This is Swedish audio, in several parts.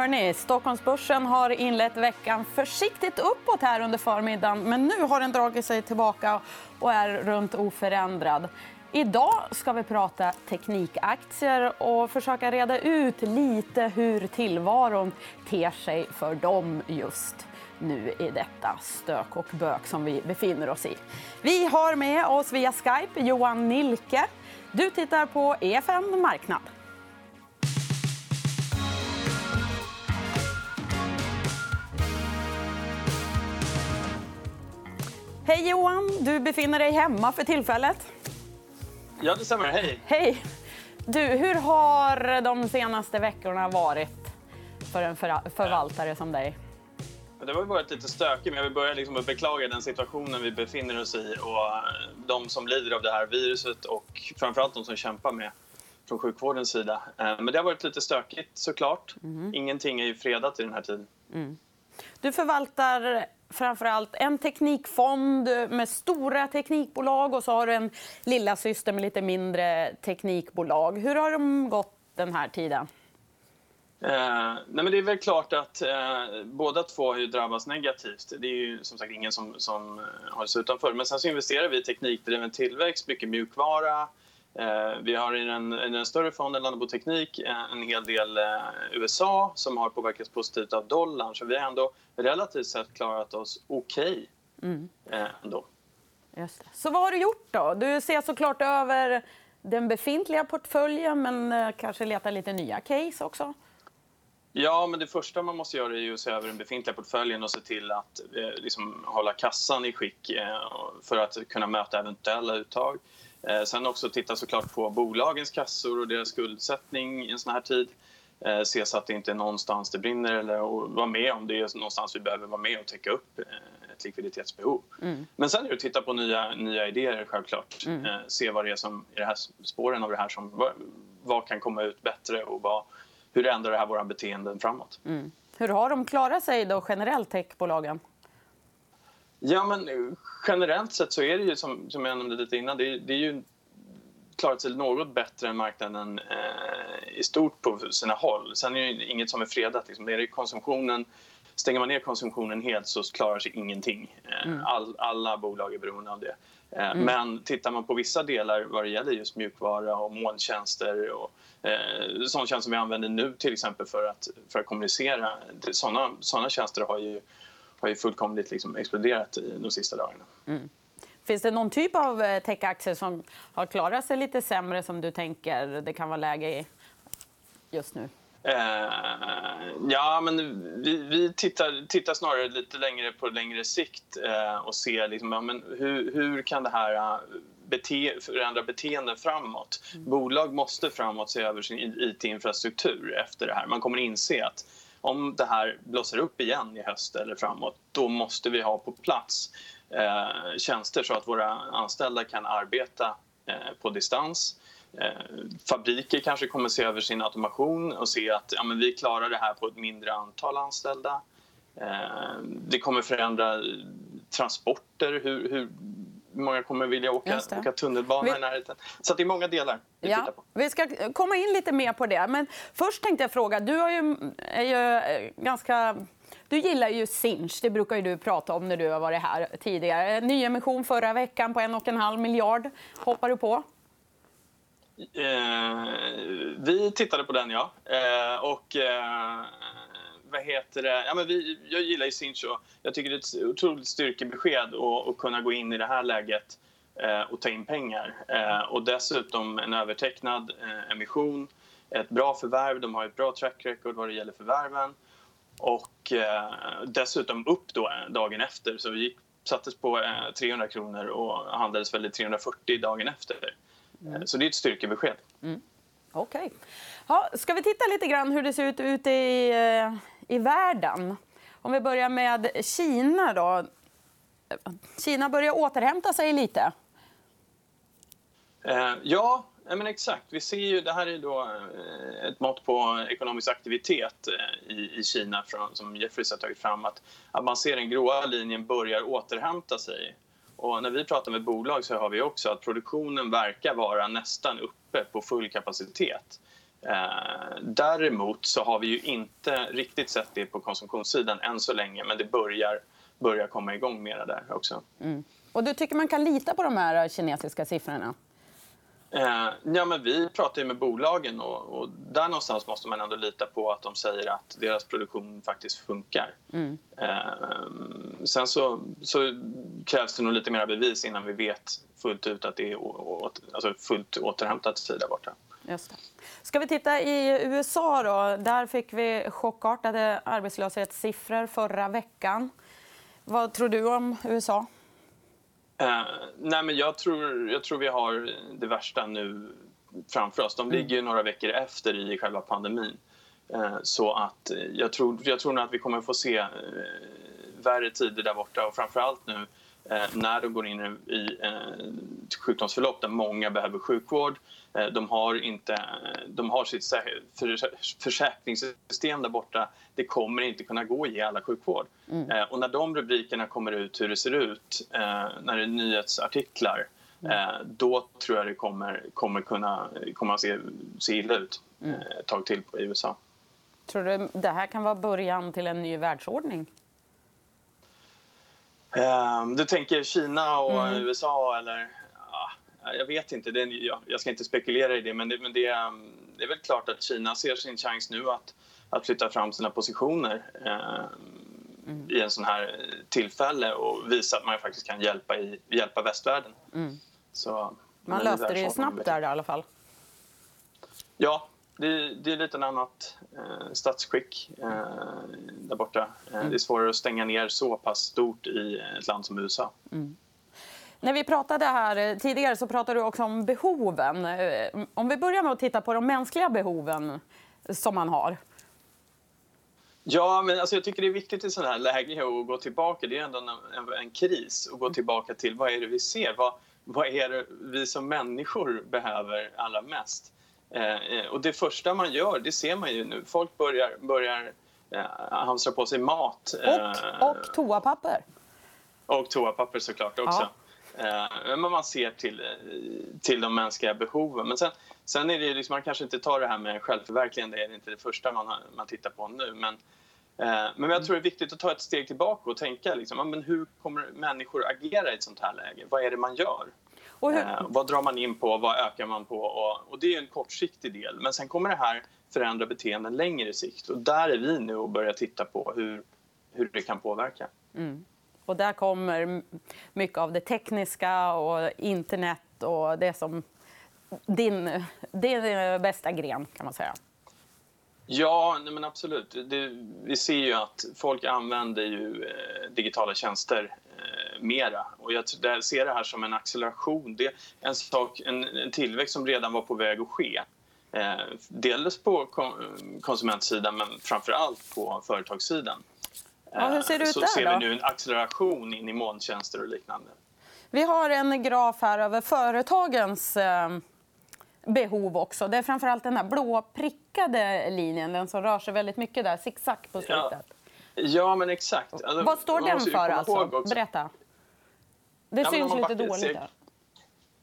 Hörrni, Stockholmsbörsen har inlett veckan försiktigt uppåt här under förmiddagen men nu har den dragit sig tillbaka och är runt oförändrad. Idag ska vi prata teknikaktier och försöka reda ut lite hur tillvaron ter sig för dem just nu i detta stök och bök som vi befinner oss i. Vi har med oss via Skype Johan Nilke. Du tittar på EFN Marknad. Hej Johan, du befinner dig hemma för tillfället. Ja, det stämmer. Hej. Hej. Du, hur har de senaste veckorna varit för en förvaltare som dig? Det har varit lite stökigt, men jag vill börja liksom att beklaga den situationen vi befinner oss i och de som lider av det här viruset och framförallt de som kämpar med från sjukvårdens sida. Eh, men det har varit lite stökigt såklart. Mm. Ingenting är ju fredat i den här tiden. Mm. Du förvaltar framför allt en teknikfond med stora teknikbolag och så har du en lilla syster med lite mindre teknikbolag. Hur har de gått den här tiden? Eh, nej men det är väl klart att eh, båda två har ju drabbats negativt. Det är ju som sagt ingen som, som eh, har sig utanför. Men sen så investerar vi i teknikdriven tillväxt, mycket mjukvara, Eh, vi har i den, i den större fonden Lannebo Teknik eh, en hel del eh, USA som har påverkats positivt av dollarn. Så vi har ändå relativt sett klarat oss okej okay, mm. ändå. Just det. Så vad har du gjort då? Du ser såklart över den befintliga portföljen men kanske letar lite nya case också? Ja, men det första man måste göra är att se över den befintliga portföljen och se till att liksom, hålla kassan i skick för att kunna möta eventuella uttag. Eh, sen också titta såklart på bolagens kassor och deras skuldsättning i en sån här tid. Eh, se så att det inte är någonstans det brinner eller vara med om det är någonstans vi behöver vara med och täcka upp eh, ett likviditetsbehov. Mm. Men sen är det att titta på nya, nya idéer självklart. Mm. Se vad det är som i det här spåren av det här som vad, vad kan komma ut bättre och vad, hur ändrar det här våra beteenden framåt. Mm. Hur har de klarat sig då generellt, techbolagen? Ja, men generellt sett så är det ju som, som jag nämnde lite innan, det, det är ju klarat sig något bättre än marknaden eh, i stort på sina håll. Sen är det inget som är fredat. Liksom. Det är konsumtionen, stänger man ner konsumtionen helt så klarar sig ingenting. Eh, mm. All, alla bolag är beroende av det. Eh, mm. Men tittar man på vissa delar vad det gäller just mjukvara och molntjänster och eh, sådana tjänster som vi använder nu till exempel för att, för att kommunicera. Sådana, sådana tjänster har ju har ju fullkomligt liksom exploderat de sista dagarna. Mm. Finns det någon typ av eh, techaktier som har klarat sig lite sämre som du tänker det kan vara läge i just nu? Eh, ja, men vi, vi tittar, tittar, snarare lite längre på längre sikt eh, och ser liksom, ja, men hur, hur kan det här uh, bete, förändra beteenden framåt. Mm. Bolag måste framåt se över sin it-infrastruktur efter det här. Man kommer inse att om det här blossar upp igen i höst eller framåt då måste vi ha på plats eh, tjänster så att våra anställda kan arbeta eh, på distans. Eh, fabriker kanske kommer se över sin automation och se att ja, men vi klarar det här på ett mindre antal anställda. Eh, det kommer förändra transporter, hur, hur många kommer vilja åka, åka tunnelbana vi... i närheten. Så det är många delar vi ja, tittar på. Vi ska komma in lite mer på det. Men först tänkte jag fråga, du har ju, är ju eh, ganska... Du gillar ju Sinch, det brukar ju du prata om när du har varit här tidigare. Nyemission förra veckan på en och en halv miljard. Hoppar du på? Eh, vi tittade på den, ja. Eh, och, eh, vad heter det? Ja, men vi, jag gillar ju Sincho. Jag tycker det är ett otroligt styrkebesked att kunna gå in i det här läget eh, och ta in pengar. Eh, och dessutom en övertecknad eh, emission, ett bra förvärv. De har ett bra track record vad det gäller förvärven. Och eh, dessutom upp då dagen efter. Så vi gick, sattes på 300 eh, kronor och handlades väl i 340 dagen efter. Mm. Så det är ett styrkebesked. Mm. Okej. Okay. Ja, ska vi titta lite grann hur det ser ut ute i, eh, i världen? Om vi börjar med Kina. Då. Kina börjar återhämta sig lite. Eh, ja, men exakt. Vi ser ju, det här är då eh, ett mått på ekonomisk aktivitet eh, i, i Kina från, som Jeffries har tagit fram. Att, att man ser den gråa linjen börjar återhämta sig. Och när vi pratar med bolag så har vi också att produktionen verkar vara nästan uppe på full kapacitet. Däremot så har vi ju inte riktigt sett det på konsumtionssidan än så länge men det börjar, börjar komma igång mera där också. Mm. Och du tycker man kan lita på de här kinesiska siffrorna? Eh, ja, men vi pratar med bolagen och, och, där någonstans måste man ändå lita på att de säger att deras produktion faktiskt funkar. Mm. Eh, sen så, så, krävs det nog lite mer bevis innan vi vet fullt ut att det är å, alltså fullt återhämtat där borta. Just det. Ska vi titta i USA då? Där fick vi chockartade arbetslöshetssiffror förra veckan. Vad tror du om USA? Eh, nej, men jag, tror, jag tror vi har det värsta nu framför oss. De mm. ligger ju några veckor efter i själva pandemin. Eh, så att jag tror, jag tror nog att vi kommer få se eh, värre tider där borta och framförallt nu eh, när de går in i sjukdomsförlopp där många behöver sjukvård. Eh, de har, inte, de har sitt försäkringssystem där borta. Det kommer inte kunna gå att ge alla sjukvård. Mm. Eh, och när de rubrikerna kommer ut hur det ser ut, eh, när det är nyhetsartiklar mm. då tror jag det kommer, kommer kunna kommer att se, se illa ut mm. ett tag till i USA. Tror du det här kan vara början till en ny världsordning? Du tänker Kina och mm. USA eller? Jag vet inte, det, jag, jag, ska inte spekulera i det men, det, men det, det, är väl klart att Kina ser sin chans nu att, att flytta fram sina positioner eh, mm. i en sån här tillfälle och visa att man faktiskt kan hjälpa, i, hjälpa västvärlden. Mm. Så, man löste det snabbt där i alla fall. Ja, det, det är lite en annat eh, statsskick eh, där borta. Eh, mm. Det är svårare att stänga ner så pass stort i ett land som USA. När vi pratade här eh, tidigare så pratade du också om behoven. Eh, om vi börjar med att titta på de mänskliga behoven som man har. Ja, men alltså jag tycker det är viktigt i sådana här läge att gå tillbaka. Det är ändå en, en, en, kris. Och gå tillbaka till vad är det vi ser? Vad, vad är det vi som människor behöver allra mest? Eh, eh och det första man gör, det ser man ju nu. Folk börjar, börjar eh, hamstra på sig mat. Och, och toapapper. Och toapapper såklart också. Ja. Eh, men man ser till, till de mänskliga behoven. Men sen, sen är det liksom, man kanske inte tar det här med självförverkligande, det är inte det första man, man tittar på nu. Men, eh, men jag tror det är viktigt att ta ett steg tillbaka och tänka liksom, men hur kommer människor agera i ett sånt här läge? Vad är det man gör? Eh, vad drar man in på? Vad ökar man på? Och, och, det är en kortsiktig del. Men sen kommer det här förändra beteenden längre sikt. Och där är vi nu och börjar titta på hur, hur det kan påverka. Mm. Och där kommer mycket av det tekniska och internet och det som din, din eh, bästa gren, kan man säga. Ja, nej men absolut. Det, vi ser ju att folk använder ju eh, digitala tjänster eh, mera. Och jag, ser det här som en acceleration. Det är en, sak, en, en tillväxt som redan var på väg att ske. Eh, dels på konsumentsidan, men framför allt på företagssidan. Ja, hur ser det ut så där, ser vi nu en acceleration in i molntjänster och liknande. Vi har en graf här över företagens eh, behov också. Det är framförallt den här blå prickade linjen, den som rör sig väldigt mycket där, zigzag på slutet. Ja, ja men exakt. Alltså, Vad står den för alltså? Berätta. Det ja, syns lite dåligt steg, där.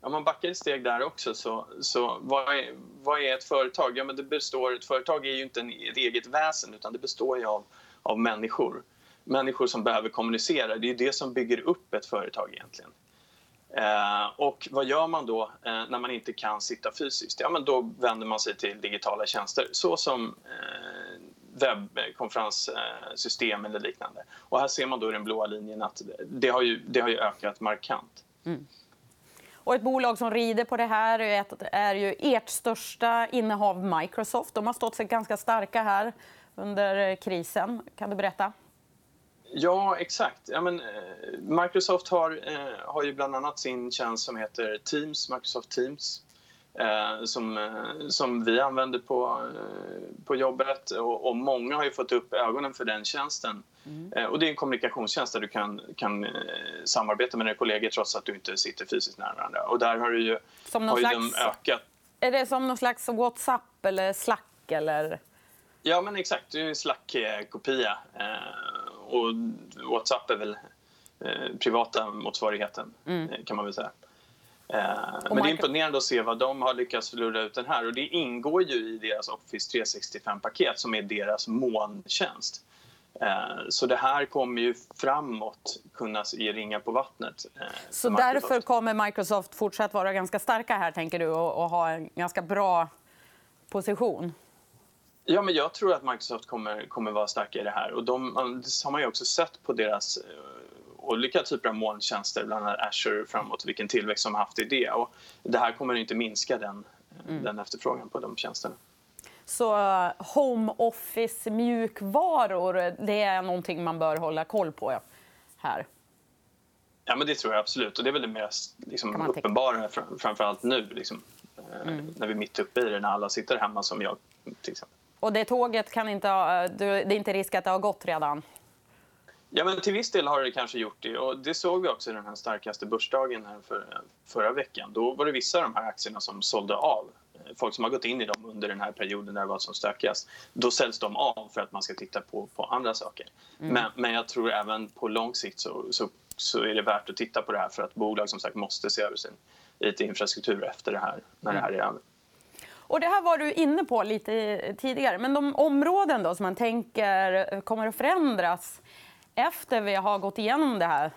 Om man backar ett steg där också, så, så vad, är, vad är ett företag? Ja, men det består, ett företag är ju inte en, ett eget väsen utan det består ju av, av människor människor som behöver kommunicera. Det är det som bygger upp ett företag egentligen. Eh, och vad gör man då eh, när man inte kan sitta fysiskt? Ja, men då vänder man sig till digitala tjänster såsom eh, webbkonferenssystem eller liknande. Och här ser man då i den blåa linjen att det har ju, det har ju ökat markant. Mm. Och ett bolag som rider på det här är, är ju ert största innehav, Microsoft. De har stått sig ganska starka här under krisen. Kan du berätta? Ja, exakt. Ja, men, eh, Microsoft har, eh, har ju bland annat sin tjänst som heter Teams, Microsoft Teams eh, som, eh, som vi använder på, eh, på jobbet. Och, och, många har ju fått upp ögonen för den tjänsten. Mm. Eh, och det är en kommunikationstjänst där du kan, kan samarbeta med dina kollegor trots att du inte sitter fysiskt nära varandra. Och där har, du ju, som har ju slags, de ökat. Är det som någon slags WhatsApp eller Slack? Eller? Ja, men exakt. Det är en Slack-kopia och Whatsapp är väl eh, privata motsvarigheten, mm. Eh, kan man väl säga. men det är imponerande att se vad de har lyckats lura ut den här. Och det ingår ju i deras Office 365-paket som är deras molntjänst. Så det här kommer ju framåt kunna ge ringar på vattnet. Så därför kommer Microsoft fortsatt vara ganska starka här, tänker du, och ha en ganska bra position? Ja, men jag tror att Microsoft kommer, kommer vara starka i det här. Och de, det har man ju också sett på deras olika typer av molntjänster, bland annat Azure framåt, vilken tillväxt de har haft i det. Och det här kommer inte minska den, mm. den efterfrågan på de tjänsterna. Så uh, Home Office-mjukvaror, det är någonting man bör hålla koll på här? Ja, men det tror jag absolut. Och det är väl det mest liksom, uppenbara, framför allt nu. Liksom, eh, mm. När vi är mitt uppe i det, när alla sitter hemma som jag till exempel. Och det tåget kan inte ha, det är inte risk att det har gått redan? Ja, men till viss del har det kanske gjort det. Och det såg vi också i den här starkaste börsdagen här för, förra veckan. Då var det vissa av de här aktierna som sålde av. Folk som har gått in i dem under den här perioden när det var som stökigast. Då säljs de av för att man ska titta på, på andra saker. Mm. Men, men jag tror även på lång sikt så, så, så, är det värt att titta på det här för att bolag som sagt måste se över sin IT-infrastruktur efter det här, när mm. det här är över. Och det här var du inne på lite tidigare. Men de områden då som man tänker eh, kommer att förändras efter vi har gått igenom det här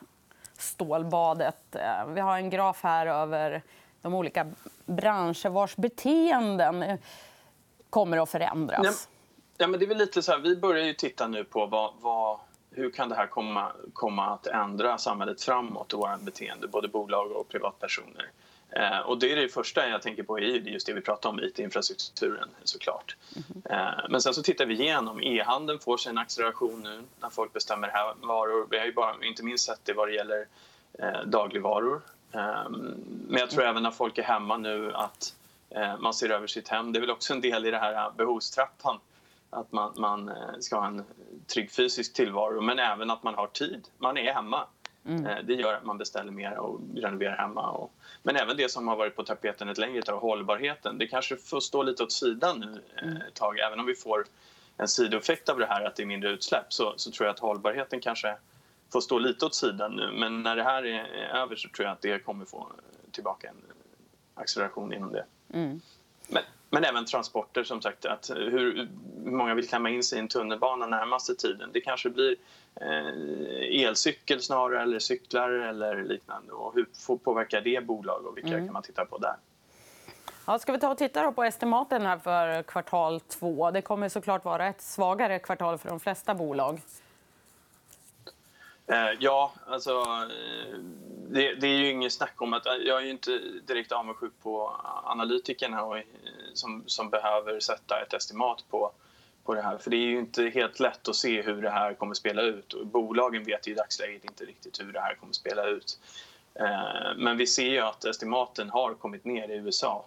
stålbadet. Eh, vi har en graf här över de olika branscher vars beteenden eh, kommer att förändras. Ja, ja men det är väl lite så här, vi börjar ju titta nu på vad, vad, hur kan det här komma, komma att ändra samhället framåt och vårt beteende, både bolag och privatpersoner. Eh, och det är det första jag tänker på är just det vi pratar om, IT-infrastrukturen såklart. Mm. Men sen så tittar vi igenom, e-handeln får sig en acceleration nu när folk bestämmer här varor. Vi har ju bara, inte minst sett det vad det gäller eh, dagligvaror. Men jag tror mm. även när folk är hemma nu att man ser över sitt hem. Det är väl också en del i det här behovstrappan att man, man ska ha en trygg fysisk tillvaro men även att man har tid. Man är hemma. Mm. Eh, det gör att man beställer mer och renoverar hemma. Och, men även det som har varit på tapeten ett längre tag, hållbarheten. Det kanske får stå lite åt sidan nu eh, mm. ett tag. Även om vi får en sidoeffekt av det här, att det är mindre utsläpp, så, så tror jag att hållbarheten kanske får stå lite åt sidan nu. Men när det här är över så tror jag att det kommer få tillbaka en acceleration inom det. Mm. Men, men även transporter, som sagt. Att hur många vill klämma in sig i en tunnelbana närmaste tiden? Det kanske blir eh, elcykel snarare, eller cyklar eller liknande. Och hur påverkar det bolag och vilka mm. kan man titta på där? Ja, ska vi ta och titta på estimaten här för kvartal två? Det kommer såklart vara ett svagare kvartal för de flesta bolag. Eh, ja, alltså... Eh, det, det, är ju inget snack om att... Jag är inte direkt avundsjuk på analytikerna och, eh, som, som behöver sätta ett estimat på, på det här. För det är ju inte helt lätt att se hur det här kommer spela ut. Och bolagen vet ju i dagsläget inte riktigt hur det här kommer spela ut. Men vi ser ju att estimaten har kommit ner i USA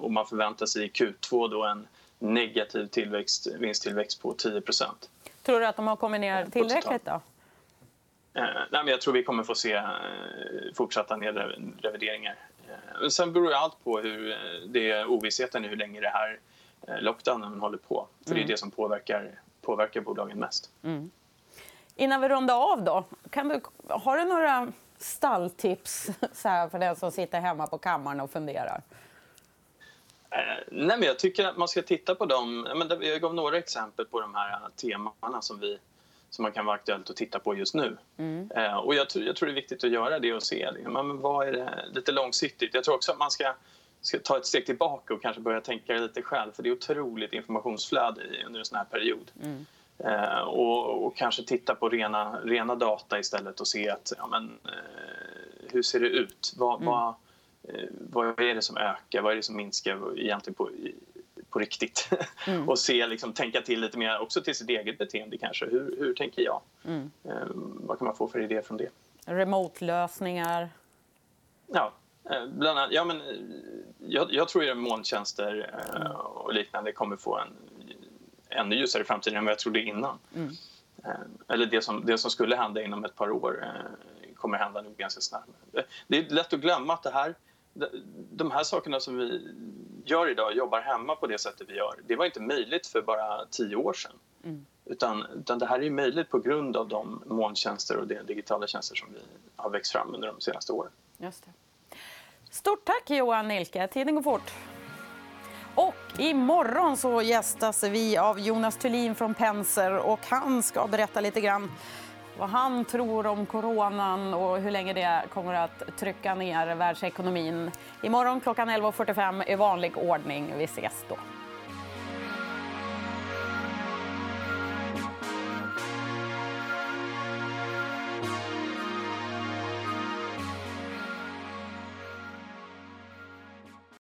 och man förväntar sig i Q2 då en negativ tillväxt, vinsttillväxt på 10% Tror du att de har kommit ner tillräckligt? då? Eh, nej, men jag tror vi kommer få se eh, fortsatta nedrevideringar. Eh, sen beror ju allt på hur det är ovissheten hur länge det här lockdownen håller på. För mm. det är mm. det som påverkar, påverkar bolagen mest. Mm. Innan vi rundar av, då, kan du, har du några stalltips så här, för den som sitter hemma på kammaren och funderar? Eh, nej, men jag tycker att man ska titta på dem. Jag gav några exempel på de här temana som vi som man kan vara aktuellt att titta på just nu. Mm. Eh, och jag, jag, tror det är viktigt att göra det och se liksom, men vad är det lite långsiktigt. Jag tror också att man ska, ska ta ett steg tillbaka och kanske börja tänka lite själv för det är otroligt informationsflöde under en sån här period. Mm. Eh, och, och, kanske titta på rena, rena data istället och se att ja, men, eh, hur ser det ut? Vad, mm. vad, eh, vad är det som ökar? Vad är det som minskar egentligen på, på riktigt mm. och se, liksom, tänka till lite mer också till sitt eget beteende kanske. Hur, hur tänker jag? Mm. Eh, vad kan man få för idéer från det? Remote-lösningar? Ja, eh, bland annat. Ja, men, eh, jag, jag tror att molntjänster eh, och liknande kommer få en ännu ljusare framtid än vad jag trodde innan. Mm. Eller det som, det som skulle hända inom ett par år kommer hända nu ganska snabbt. Det är lätt att glömma att det här de här sakerna som vi gör idag, jobbar hemma på det sättet vi gör, det var inte möjligt för bara tio år sedan. Mm. Utan, utan det här är möjligt på grund av de molntjänster och de digitala tjänster som vi har växt fram under de senaste åren. Just det. Stort tack Johan Nilke. Tiden går fort. Och imorgon så gästas vi av Jonas Thulin från Penser och han ska berätta lite grann vad han tror om coronan och hur länge det kommer att trycka ner världsekonomin. Imorgon klockan 11.45 i vanlig ordning. Vi ses då.